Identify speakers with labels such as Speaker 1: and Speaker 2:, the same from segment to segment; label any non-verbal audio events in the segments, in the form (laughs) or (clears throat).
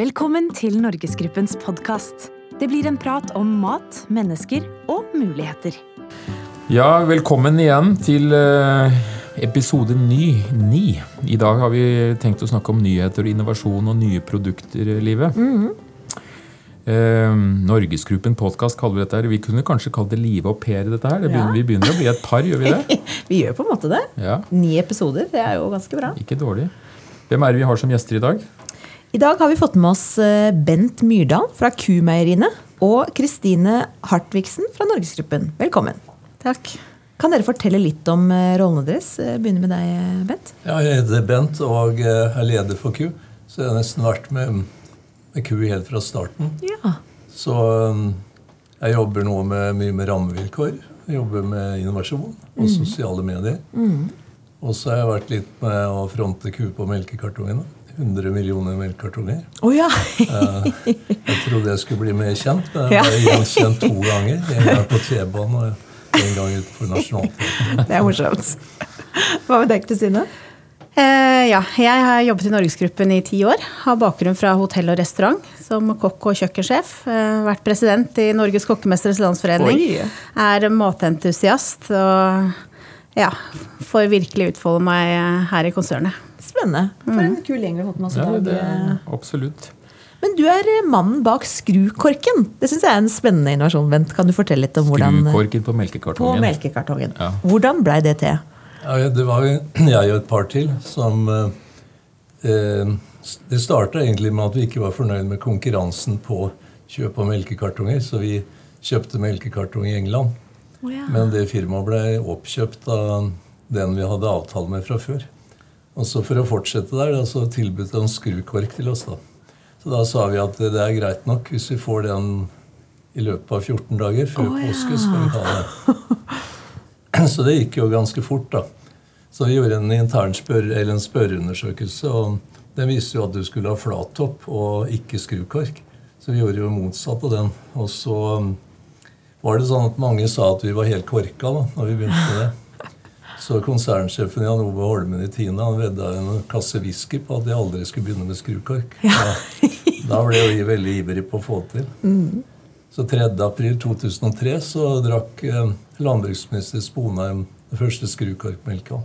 Speaker 1: Velkommen til Norgesgruppens podkast. Det blir en prat om mat, mennesker og muligheter.
Speaker 2: Ja, velkommen igjen til eh, episode ny, ni. I dag har vi tenkt å snakke om nyheter og innovasjon og nye produkter, Live. Eh, Norgesgruppen podkast kaller vi dette her. Vi kunne kanskje kalt det Live og Per, dette her. Det begynner,
Speaker 3: Ja.
Speaker 2: Vi begynner å bli et par, gjør vi det? (laughs)
Speaker 3: Vi gjør på en måte det.
Speaker 2: Ja,
Speaker 3: Ni episoder, det er jo ganske bra.
Speaker 2: Ikke dårlig. Hvem er det vi har som gjester i dag?
Speaker 3: I dag har vi fått med oss eh, Bent Myrdal fra Kumeieriene og Kristine Hartvigsen fra Norgesgruppen. Velkommen.
Speaker 4: Takk.
Speaker 3: Kan dere fortelle litt om eh, rollene deres? Eh, Begynner med deg, Bent.
Speaker 4: Ja, jeg heter Bent og er leder for Q. Så jeg har nesten vært med, med Q helt fra starten.
Speaker 3: Ja.
Speaker 4: Så jeg jobber nå med mye med rammevilkår. Jeg jobber med innovasjon og sosiale medier. Og så har jeg vært litt med å fronte Q på melkekartongene. 100 millioner melkekartonger.
Speaker 3: Oh, ja!
Speaker 4: Eh, Jeg trodde jeg skulle bli mer kjent, men jeg ble gjenkjent to ganger. En gang på T-banen og en gang utenfor Nationaltheatret.
Speaker 3: Det er morsomt. Hva med deg, Kristine?
Speaker 5: Eh, ja, jeg har jobbet i Norgesgruppen i ti år. Har bakgrunn fra hotell og restaurant som kokk og kjøkkensjef. Eh, vært president i Norges kokkemesteres landsforening.
Speaker 3: Oi.
Speaker 5: Er matentusiast og ja, får virkelig utfolde meg eh, her i konsernet.
Speaker 3: Spennende. For en kul gjeng vi har fått med oss i
Speaker 2: Ja,
Speaker 3: dag.
Speaker 2: det, absolutt.
Speaker 3: Men du er eh, mannen bak Skrukorken. Det syns jeg er en spennende innovasjon. Bent. Kan du fortelle litt om hvordan
Speaker 2: Skrukorken på melkekartongen.
Speaker 3: På
Speaker 2: melkekartongen. Ja.
Speaker 3: Hvordan blei det til?
Speaker 4: Ja, det var (clears throat) jeg og et par til som eh, eh, Det starta egentlig med at vi ikke var fornøyd med konkurransen på kjøp av melkekartonger, så vi kjøpte melkekartong i England. Men det firmaet ble oppkjøpt av den vi hadde avtale med fra før. Og så For å fortsette der, da, så tilbød en skrukork til oss. da. Så da sa vi at det er greit nok hvis vi får den i løpet av 14 dager før påske. skal vi ta det. (clears throat) Så det gikk jo ganske fort, da. Så vi gjorde en intern spør eller en spørreundersøkelse, og den viste jo at du skulle ha flattopp og ikke skrukork. Så vi gjorde jo motsatt av den. Og så um, var det sånn at mange sa at vi var helt korka da når vi begynte med det. Så konsernsjefen Jan Ove Holmen i Tina han vedda en kasse whisky på at jeg aldri skulle begynne med skrukork. Da, da ble vi veldig ivrige på å få til. til. Så 3. april 2003 så drakk eh, landbruksminister Sponheim den første skrukorkmelka.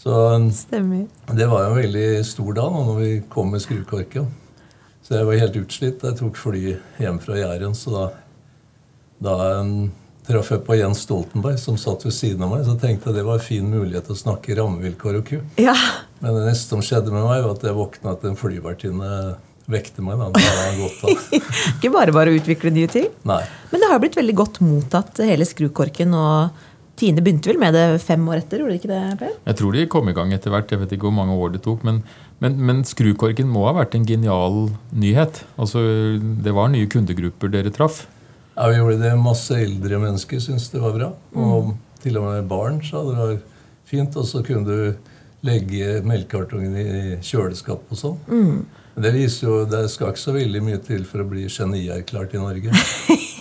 Speaker 4: Så eh,
Speaker 3: Stemmer.
Speaker 4: det var jo en veldig stor dag da når vi kom med skrukorken. Så jeg var helt utslitt. Jeg tok fly hjem fra Jæren, så da, da um, traff jeg på Jens Stoltenberg, som satt ved siden av meg. Så tenkte jeg det var en fin mulighet til å snakke rammevilkår og ku.
Speaker 3: Ja.
Speaker 4: Men det neste som skjedde med meg, var at jeg våkna at en flyvertinne vekte meg. Da. (laughs)
Speaker 3: Ikke bare bare å utvikle nye ting.
Speaker 4: Nei.
Speaker 3: Men det har blitt veldig godt mottatt, hele skrukorken. Og Tine begynte vel med det fem år etter, gjorde det ikke det? Per?
Speaker 2: Jeg tror de kom i gang etter hvert. Jeg vet ikke hvor mange år det tok. Men, men, men skrukorken må ha vært en genial nyhet. Altså, Det var nye kundegrupper dere traff.
Speaker 4: Ja, vi gjorde det. Masse eldre mennesker syntes det var bra. Og til og med barn sa det var fint. Og så kunne du legge melkekartongen i kjøleskap og sånn. Mm. det viser jo det skal ikke så veldig mye til for å bli genierklært i Norge. (laughs)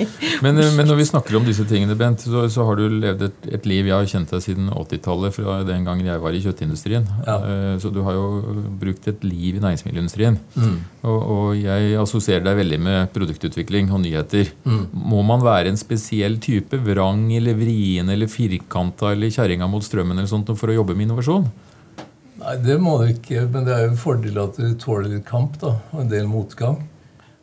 Speaker 4: (laughs)
Speaker 2: Men, eh, men når vi snakker om disse tingene, Bent, så, så har du levd et, et liv Jeg har kjent deg siden 80-tallet, fra den gangen jeg var i kjøttindustrien.
Speaker 4: Ja.
Speaker 2: Eh, Så du har jo brukt et liv i næringsmiddelindustrien.
Speaker 4: Mm.
Speaker 2: Og, og jeg assosierer deg veldig med produktutvikling og nyheter.
Speaker 4: Mm.
Speaker 2: Må man være en spesiell type? Vrang eller vrien eller firkanta eller kjerringa mot strømmen eller sånt for å jobbe med innovasjon?
Speaker 4: Nei, det må du ikke. Men det er jo en fordel at du tåler litt kamp da, og en del motgang.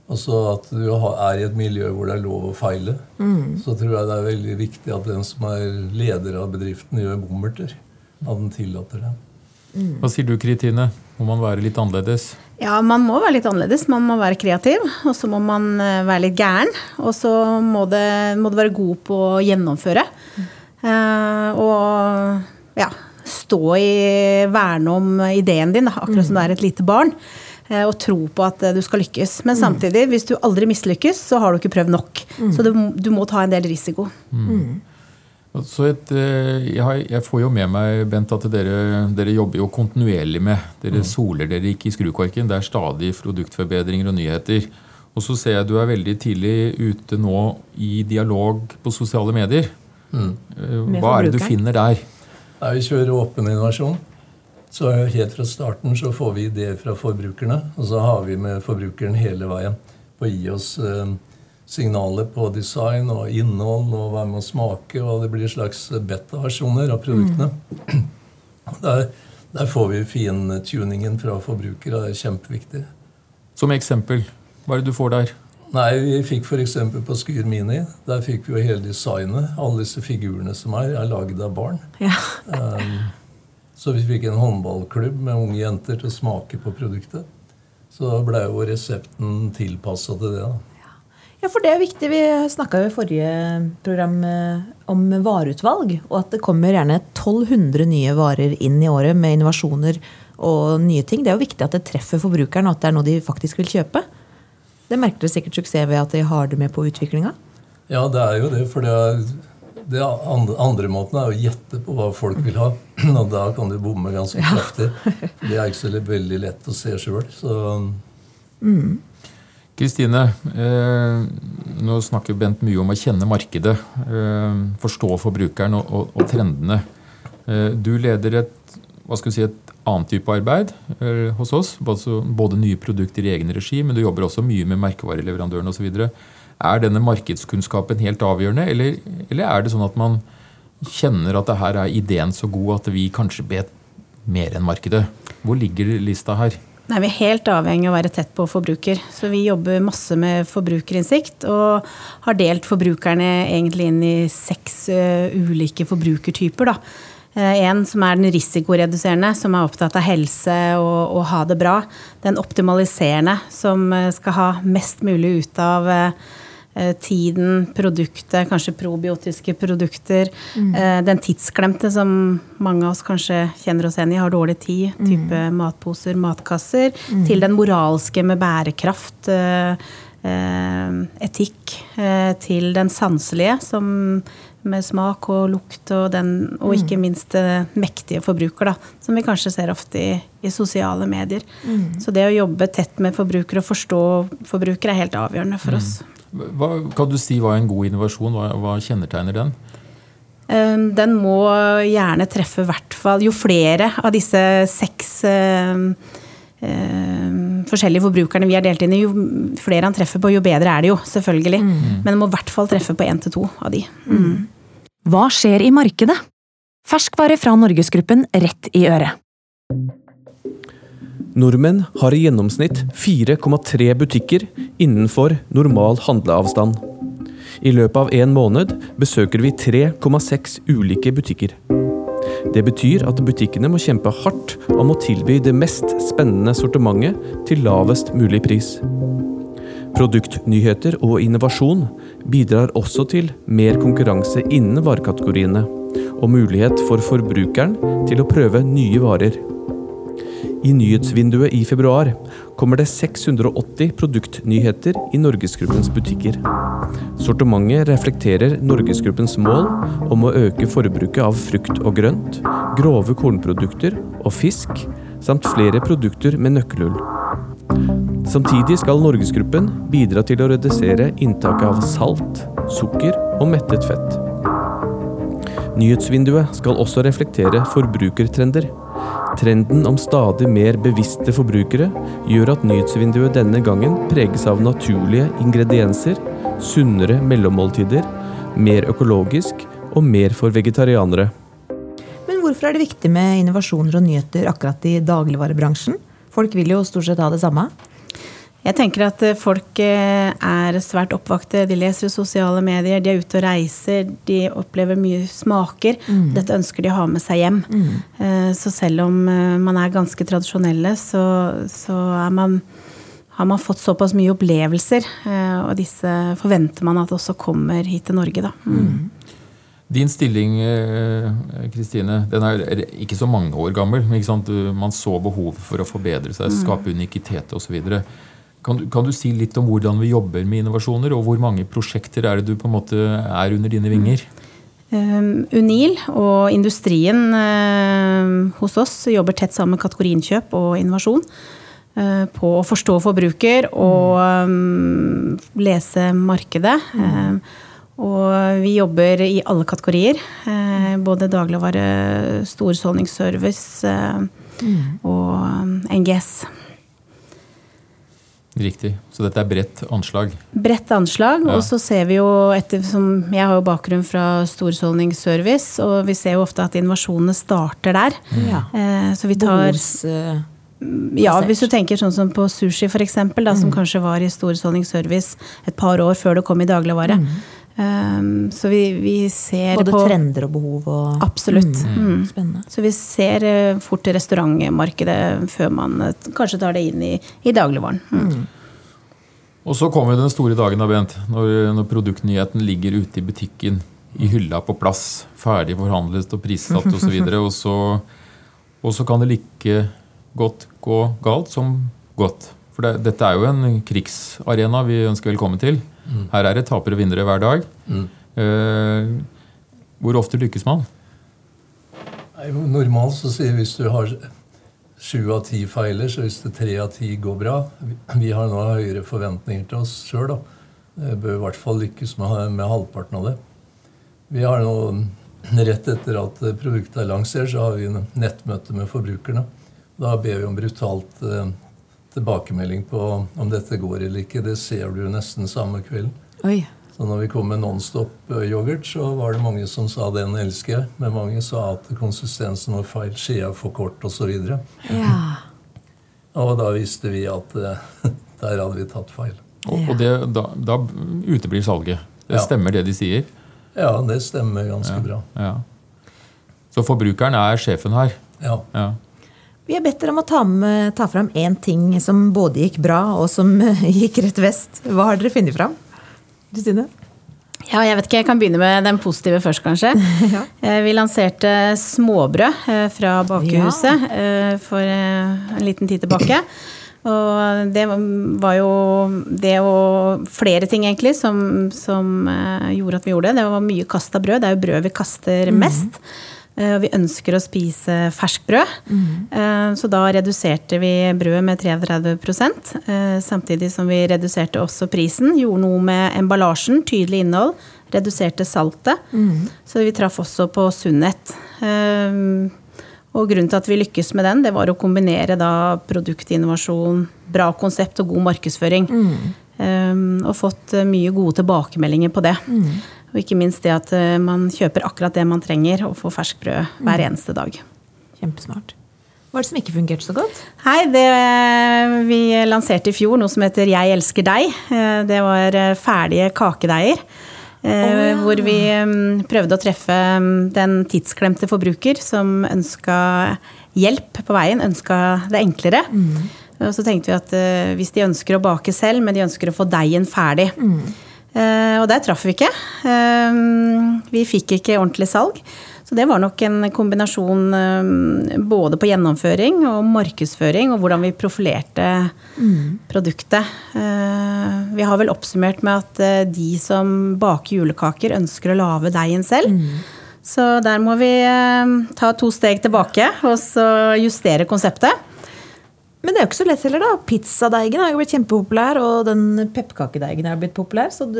Speaker 4: Og så at du er i et miljø hvor det er lov å feile. Så tror jeg det er veldig viktig at den som er leder av bedriften, gjør bommerter. At den tillater det.
Speaker 2: Hva sier du, Kritine? Må man være litt annerledes?
Speaker 5: Ja, man må være litt annerledes. Man må være kreativ, og så må man eh, være litt gæren. Og så må, må du være god på å gjennomføre. Eh, og ja, stå i Verne om ideen din, da, akkurat som du er et lite barn. Eh, Og tro på at eh, du skal lykkes. Men samtidig, hvis du aldri mislykkes, så har du ikke prøvd nok. Så du, du må ta en del risiko.
Speaker 2: Så et, eh, jeg, har, jeg får jo med meg, Bent, at dere, dere jobber jo kontinuerlig med. Dere soler dere ikke i skrukorken. Det er stadig produktforbedringer og nyheter. Og så ser jeg du er veldig tidlig ute nå i dialog på sosiale medier.
Speaker 3: Mm.
Speaker 2: Hva er det du finner der?
Speaker 4: Nei, vi kjører åpen innovasjon. Så helt fra starten så får vi ideer fra forbrukerne, og så har vi med forbrukeren hele veien på å gi oss eh, signaler på design og innhold og hva med å smake, og det blir slags beta-versjoner av produktene. Mm. (clears throat) Der, der, får vi fintuningen fra forbrukere, det er kjempeviktig.
Speaker 2: Som eksempel, hva er det du får der?
Speaker 4: Nei, Vi fikk f.eks. på Skyr Mini. Der fikk vi jo hele designet. Alle disse figurene som er, er laget av barn. Ja. um, så vi fikk en håndballklubb med unge jenter til å smake på produktet. Så da ble jo resepten tilpassa til det. da.
Speaker 3: Ja, for det er viktig. Vi snakka jo i forrige program eh, om vareutvalg. Og at det kommer gjerne 1200 nye varer inn i året med innovasjoner og nye ting. Det er jo viktig at det treffer forbrukeren, og at det er noe de faktisk vil kjøpe. Det merker dere sikkert suksess ved at de har det med på utviklinga?
Speaker 4: Ja, det er jo det. For det er det andre, andre, måten er å gjette på hva folk vil ha. (clears throat) Og da kan du bomme ganske ja. kraftig. Det er ikke så veldig lett å se sjøl.
Speaker 2: Mm. Kristine, eh, nå snakker Bent mye om å kjenne markedet. Eh, forstå forbrukeren og, og, og trendene. Eh, du leder et, hva skal si, et annet type arbeid eh, hos oss. Både, både nye produkter i egen regi, men du jobber også mye med merkevareleverandøren osv. Er denne markedskunnskapen helt avgjørende, eller, eller, er det sånn at man kjenner at det her er ideen så god at vi kanskje vet mer enn markedet? Hvor ligger lista her?
Speaker 5: Nei, Vi er helt avhengig av å være tett på forbruker. Så vi jobber masse med forbrukerinnsikt. Og har delt forbrukerne egentlig inn i seks uh, ulike forbrukertyper. da. Uh, en som er den risikoreduserende, som er opptatt av helse og, og ha det bra. Den optimaliserende, som uh, skal ha mest mulig ut av Eh, tiden, produktet, kanskje probiotiske produkter. Mm. Eh, den tidsklemte som mange av oss kanskje kjenner oss igjen i, har dårlig tid. Mm. Type matposer, matkasser. Mm. Til den moralske med bærekraft, eh, etikk. Til den sanselige som med smak og lukt og, den, og ikke mm. minst mektige forbruker, da, som vi kanskje ser ofte i, i sosiale medier. Mm. Så det å jobbe tett med forbrukere og forstå forbrukere er helt avgjørende for mm.
Speaker 2: Hva, kan du si hva er en god innovasjon? Hva, hva kjennetegner den?
Speaker 5: Ehm, den må gjerne treffe hvert fall Jo flere av disse seks uh, uh, forskjellige forbrukerne vi har delt inn i, jo flere han treffer på, jo bedre er det jo, selvfølgelig. Mm. Men det må i hvert fall treffe på én til to av de. Mm.
Speaker 1: Hva skjer i markedet? Ferskvare fra Norgesgruppen rett i øret.
Speaker 6: Nordmenn har i gjennomsnitt 4,3 butikker innenfor normal handleavstand. I løpet av en måned besøker vi 3,6 ulike butikker. Det betyr at butikkene må kjempe hardt om å tilby det mest spennende sortimentet til lavest mulig pris. Produktnyheter og innovasjon bidrar også til mer konkurranse innen varekategoriene, og mulighet for forbrukeren til å prøve nye varer. I nyhetsvinduet i februar kommer det 680 produktnyheter i Norgesgruppens butikker. Sortimentet reflekterer Norgesgruppens mål om å øke forbruket av frukt og grønt, grove kornprodukter og fisk, samt flere produkter med nøkkelhull. Samtidig skal Norgesgruppen bidra til å redusere inntaket av salt, sukker og mettet fett. Nyhetsvinduet skal også reflektere forbrukertrender. Trenden om stadig mer bevisste forbrukere gjør at nyhetsvinduet denne gangen preges av naturlige ingredienser, sunnere mellommåltider, mer økologisk og mer for vegetarianere.
Speaker 3: Men hvorfor er det viktig med innovasjoner og nyheter akkurat i dagligvarebransjen? Folk vil jo stort sett ha det samme.
Speaker 5: Jeg tenker at eh, folk eh, er svært oppvakte. De leser sosiale medier, de er ute og reiser, de opplever mye smaker. Mm. Dette ønsker de å ha med seg hjem. Mm. Eh, så selv om man er ganske tradisjonelle, så, så man, har man fått såpass mye opplevelser. Og disse forventer man at også kommer hit til Norge, da. Mm. mm.
Speaker 2: Din stilling Kristine, den er ikke så mange år gammel. Man så behovet for å forbedre seg, mm. skape unikitet osv. Kan du, kan du, si litt om hvordan vi jobber med innovasjoner, og hvor mange prosjekter er det du på en måte er under dine vinger?
Speaker 5: Um, Unil og industrien uh, hos oss jobber tett sammen med kategoriinnkjøp og innovasjon. Uh, på å forstå forbruker og um, lese markedet. Uh, og vi jobber i alle kategorier. både dagligvare, storhusholdningsservice og um, NGS.
Speaker 2: Riktig. Så dette er bredt anslag.
Speaker 5: Bredt anslag.
Speaker 2: Ja.
Speaker 5: Og så ser vi jo, ettersom jeg har jo bakgrunn fra storhusholdningsservice, og vi ser jo ofte at innovasjonene starter der.
Speaker 3: Ja.
Speaker 5: Eh, Så vi tar
Speaker 3: Bors, eh,
Speaker 5: Ja, hvis du tenker sånn som på sushi for eksempel,
Speaker 3: Mm.
Speaker 5: som kanskje var i storhusholdningsservice et par år før det kom i dagligvare. Um, så vi, vi ser
Speaker 3: Mm. Både
Speaker 5: på
Speaker 3: trender og behov og
Speaker 5: Absolutt. Mm.
Speaker 3: Spennende.
Speaker 5: Så vi ser eh, fort i restaurantmarkedet før man eh, kanskje tar det inn i, i dagligvaren. Mm.
Speaker 2: Og så kommer den store dagen, da, Bent, når, når produktnyheten ligger ute i butikken, i hylla på plass, ferdig forhandlet og prissatt osv. Og, så og, så, og så kan det like godt gå galt som godt. For det, dette er jo en krigsarena vi ønsker velkommen til. Her er det tapere og vinnere hver dag.
Speaker 4: Mm.
Speaker 2: Uh, hvor ofte lykkes man?
Speaker 4: Nei, Normalt så sier vi hvis du har sju av ti feiler, så hvis det tre av ti går bra Vi- har nå høyere forventninger til oss sjøl, bør i hvert fall lykkes med, med halvparten av det. Vi har nå, Rett etter at produktet er lansert, så har vi en nettmøte med forbrukerne. Da ber vi om brutalt eh, tilbakemelding på om dette går eller ikke. Det ser du nesten samme kvelden.
Speaker 3: Oi.
Speaker 4: Så når vi kom med Nonstop-yoghurt, så var det mange som sa 'den elsker jeg'. Men mange sa at konsistensen var feil, skjea for kort osv. Og,
Speaker 3: Ja. (laughs)
Speaker 4: og da visste vi at eh, (laughs) der hadde vi tatt feil.
Speaker 2: Og, og det, da, da uteblir salget. Det
Speaker 4: Ja.
Speaker 2: stemmer det de sier.
Speaker 4: Ja, det stemmer ganske bra.
Speaker 2: Ja. Så forbrukeren er sjefen her.
Speaker 4: Ja.
Speaker 3: Vi har bedt dere om å ta, med, ta fram én ting som både gikk bra, og som (laughs) gikk rett vest. Hva har dere funnet fram? Kristine?
Speaker 5: Ja, jeg vet ikke, jeg kan begynne med den positive først, kanskje. (laughs)
Speaker 3: Ja.
Speaker 5: Eh, Vi lanserte småbrød eh, fra Bakehuset ja. for eh, en liten tid tilbake. Og det var jo det og flere ting egentlig som, som gjorde at vi gjorde det. Det var mye kasta brød. Det er jo brød vi kaster mest. Mm Og vi ønsker å spise ferskbrød. mm. Så da reduserte vi brødet med 33 eh, samtidig som vi reduserte også prisen. Gjorde noe med emballasjen, tydelig innhold. Reduserte saltet. Så vi traff også på sunnhet. Eh, Og grunnen til at vi lykkes med den, det var å kombinere da produktinnovasjon, bra konsept og god markedsføring. Mm. Og fått eh, mye gode tilbakemeldinger på det. Og ikke minst det at eh, man kjøper akkurat det man trenger, og får ferskbrød hver eneste dag.
Speaker 3: Kjempesmart. Hva er det som ikke fungerte så godt?
Speaker 5: Hei, det vi lanserte i fjor noe som heter Jeg elsker deg. Eh, Det var eh, ferdige kakedeiger. Oh,
Speaker 3: ja.
Speaker 5: Hvor vi mm, prøvde å treffe mm, den tidsklemte forbruker som ønska hjelp på veien, ønska det enklere. Og så tenkte vi at eh, hvis de ønsker å bake selv, men de ønsker å få deigen ferdig. Eh, og der traff vi ikke. Eh, vi fikk ikke ordentlig salg. Så det var nok en kombinasjon eh, både på gjennomføring og markedsføring, og hvordan vi profilerte produktet. Eh, vi har vel oppsummert med at eh, de som baker julekaker, ønsker å lage deigen selv. Så der må vi eh, ta to steg tilbake og så justere konseptet.
Speaker 3: Men det er jo ikke så lett heller, da. Pizzadeigen har jo blitt kjempepopulær, og den pepperkakedeigen er blitt populær. Så du,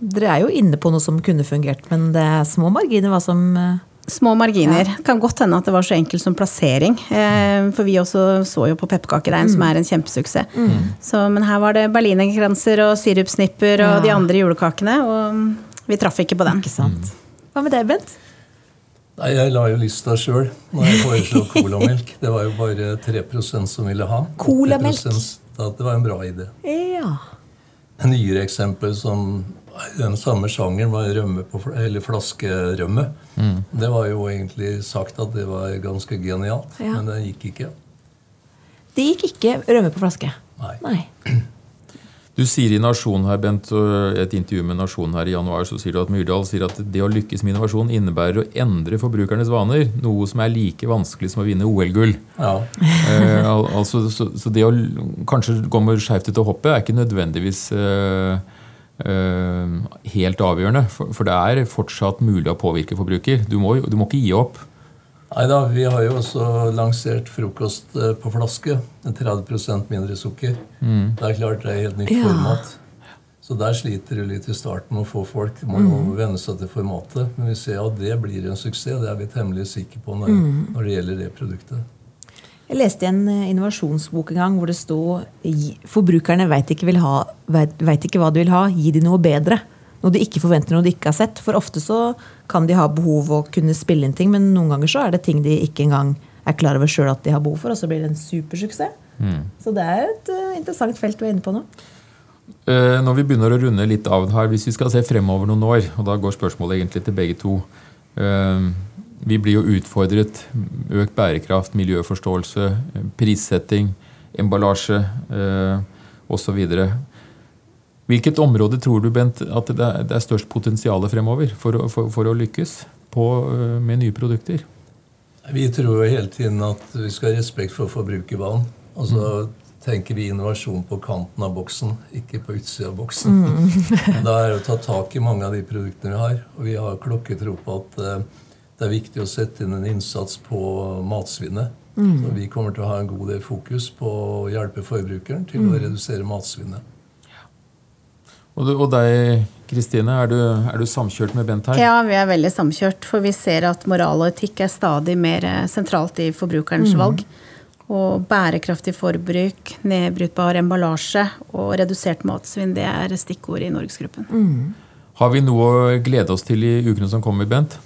Speaker 3: dere er jo inne på noe som kunne fungert, men det er små marginer hva som eh,
Speaker 5: Små marginer. Det kan godt hende at det var så enkelt som plassering. Eh, for vi også så jo på pepperkakedeigen, som er en kjempesuksess. Så, men her var det berlinerkranser og sirupsnipper og
Speaker 3: Ja.
Speaker 5: de andre julekakene, og vi traff ikke på den.
Speaker 3: Ikke sant. Hva med deg, Bent?
Speaker 4: Nei, Jeg la jo lista sjøl når jeg foreslo colamelk. Det var jo bare 3% som ville ha.
Speaker 3: Colamelk?
Speaker 4: 80% sa at det var en bra idé.
Speaker 3: Ja.
Speaker 4: En nyere eksempel som den samme sjangeren var rømme på, eller flaskerømme. Det var jo egentlig sagt at det var ganske genialt,
Speaker 3: Ja.
Speaker 4: men det gikk ikke.
Speaker 3: Det gikk ikke rømme på flaske.
Speaker 4: Nei.
Speaker 3: Nei. (clears throat)
Speaker 2: Du sier i Nasjon her, Bent, et intervju med Nasjon her i januar, så sier du at Myrdal sier at det å lykkes med innovasjon innebærer å endre forbrukernes vaner. Noe som er like vanskelig som å vinne OL-gull.
Speaker 4: Ja.
Speaker 2: Eh, altså, så, så det å kanskje gå med skeivt ut og hoppe er ikke nødvendigvis eh, eh, helt avgjørende. For, for det er fortsatt mulig å påvirke forbruker. Du må, du må ikke gi opp.
Speaker 4: Nei da, vi har jo også lansert frokost eh, på flaske. 30% mindre sukker. Det er klart det er helt nytt
Speaker 3: Ja.
Speaker 4: format. Så der sliter du litt i starten med å få folk. De må jo venne seg til formatet. Men vi ser at det blir en suksess. Det er vi temmelig sikre på når, når det gjelder det produktet.
Speaker 3: Jeg leste en eh, innovasjonsbok en gang hvor det sto Forbrukerne veit ikke, ha- vet, vet ikke hva de vil ha, gi de noe bedre. Noe de ikke forventer, noe de ikke har sett. For ofte så kan de ha behov å kunne spille inn ting, men noen ganger så er det ting de ikke engang er klar over sjøl at de har behov for, og så blir det en supersuksess. Så det er et uh, interessant felt du er inne på nå.
Speaker 2: Uh, Når vi begynner å runde litt av her, hvis vi skal se fremover noen år, og da går spørsmålet egentlig til begge to uh, Vi blir jo utfordret. Økt bærekraft, miljøforståelse, prissetting, emballasje eh, osv. Hvilket område tror du, Bent, at det er, det er størst potensial fremover for, å- for, for å lykkes på, eh, med nye produkter?
Speaker 4: Vi tror jo hele tiden at vi skal ha respekt for forbrukervalen. Og så tenker vi innovasjon på kanten av boksen, ikke på utsida av boksen. Mm. (laughs) Da er det å ta tak i mange av de produktene vi har. Og vi har klokketro på at eh, det er viktig å sette inn en innsats på matsvinnet. Så vi kommer til å ha en god del fokus på å hjelpe forbrukeren til å redusere matsvinnet.
Speaker 2: Og, du, og deg, Kristine, er du, er du samkjørt med Bent her?
Speaker 5: Ja, vi er veldig samkjørt, for vi ser at moral og etikk er stadig mer eh, sentralt i forbrukerens valg. Og bærekraftig forbruk, nedbrytbar emballasje og redusert matsvinn, det er stikkord i Norgesgruppen.
Speaker 2: Har vi noe å glede oss til i ukene som kommer, Bent?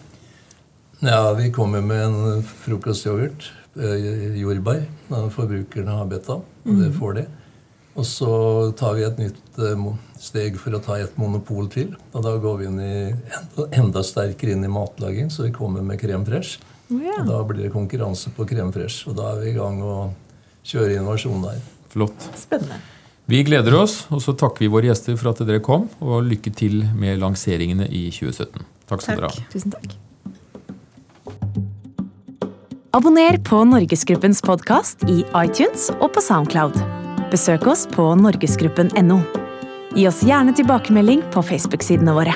Speaker 4: Ja, vi kommer med en frokostyoghurt. eh, Jordbær. når Forbrukerne har bedt om. Og det får de. Og så tar vi et nytt eh, steg for å ta et monopol til. Og da går vi inn i enda, enda sterkere inn i matlaging, så vi kommer med krem fresh. Og da blir det konkurranse på krem fresh. Og da er vi i gang å kjøre innovasjon der.
Speaker 2: Flott.
Speaker 3: Spennende.
Speaker 2: Vi gleder oss, og så takker vi våre gjester for at dere kom, og lykke til med lanseringene i 2017. Takk skal dere ha.
Speaker 3: Tusen takk.
Speaker 1: Abonner på Norgesgruppens podkast i iTunes og på Soundcloud. Besøk oss på norgesgruppen.no. Gi oss gjerne tilbakemelding på Facebook-sidene våre.